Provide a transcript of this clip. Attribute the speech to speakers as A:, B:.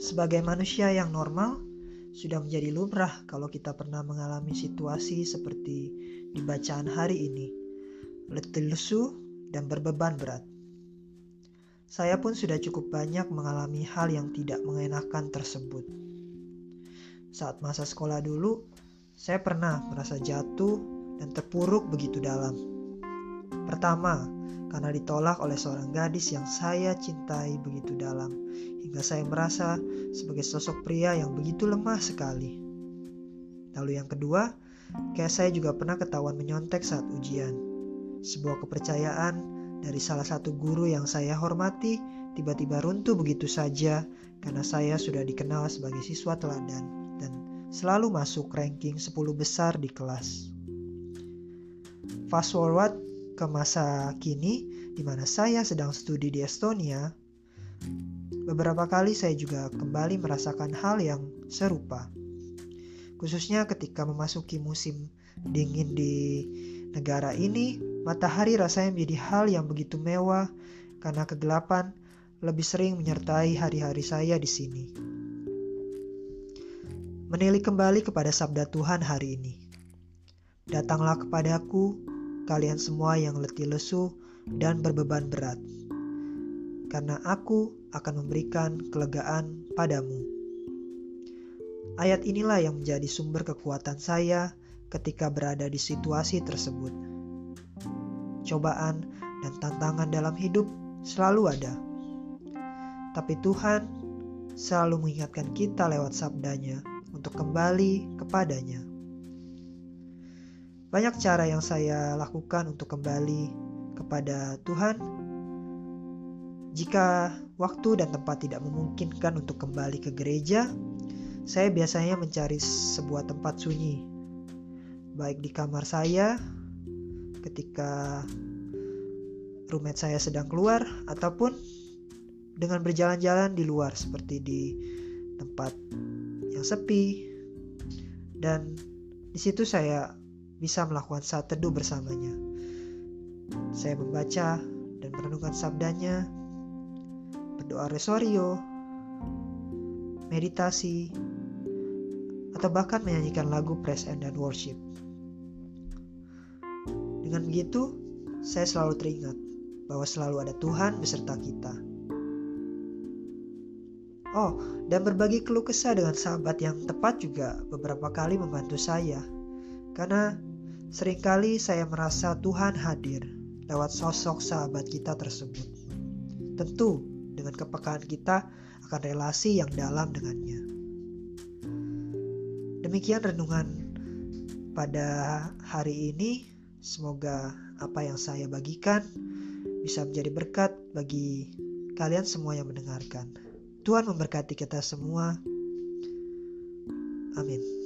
A: Sebagai manusia yang normal, sudah menjadi lumrah kalau kita pernah mengalami situasi seperti di bacaan hari ini. Letih lesu dan berbeban berat. Saya pun sudah cukup banyak mengalami hal yang tidak mengenakan tersebut. Saat masa sekolah dulu, saya pernah merasa jatuh dan terpuruk begitu dalam. Pertama, karena ditolak oleh seorang gadis yang saya cintai begitu dalam, hingga saya merasa sebagai sosok pria yang begitu lemah sekali. Lalu yang kedua, kayak saya juga pernah ketahuan menyontek saat ujian. Sebuah kepercayaan dari salah satu guru yang saya hormati tiba-tiba runtuh begitu saja karena saya sudah dikenal sebagai siswa teladan dan selalu masuk ranking 10 besar di kelas. Fast forward ke masa kini di mana saya sedang studi di Estonia, beberapa kali saya juga kembali merasakan hal yang serupa. Khususnya ketika memasuki musim dingin di negara ini, matahari rasanya menjadi hal yang begitu mewah karena kegelapan lebih sering menyertai hari-hari saya di sini. Menilik kembali kepada sabda Tuhan hari ini. Datanglah kepadaku kalian semua yang letih lesu dan berbeban berat, karena aku akan memberikan kelegaan padamu. Ayat inilah yang menjadi sumber kekuatan saya ketika berada di situasi tersebut. Cobaan dan tantangan dalam hidup selalu ada, tapi Tuhan selalu mengingatkan kita lewat sabdanya untuk kembali kepadanya. Banyak cara yang saya lakukan untuk kembali kepada Tuhan. Jika waktu dan tempat tidak memungkinkan untuk kembali ke gereja, saya biasanya mencari sebuah tempat sunyi, baik di kamar saya ketika roommate saya sedang keluar, ataupun dengan berjalan-jalan di luar, seperti di tempat yang sepi, dan di situ saya bisa melakukan saat teduh bersamanya. Saya membaca dan merenungkan sabdanya, berdoa resorio, meditasi, atau bahkan menyanyikan lagu praise and worship. Dengan begitu, saya selalu teringat bahwa selalu ada Tuhan beserta kita. Oh, dan berbagi keluh kesah dengan sahabat yang tepat juga beberapa kali membantu saya. Karena Seringkali saya merasa Tuhan hadir lewat sosok sahabat kita tersebut. Tentu dengan kepekaan kita akan relasi yang dalam dengannya. Demikian renungan pada hari ini. Semoga apa yang saya bagikan bisa menjadi berkat bagi kalian semua yang mendengarkan. Tuhan memberkati kita semua. Amin.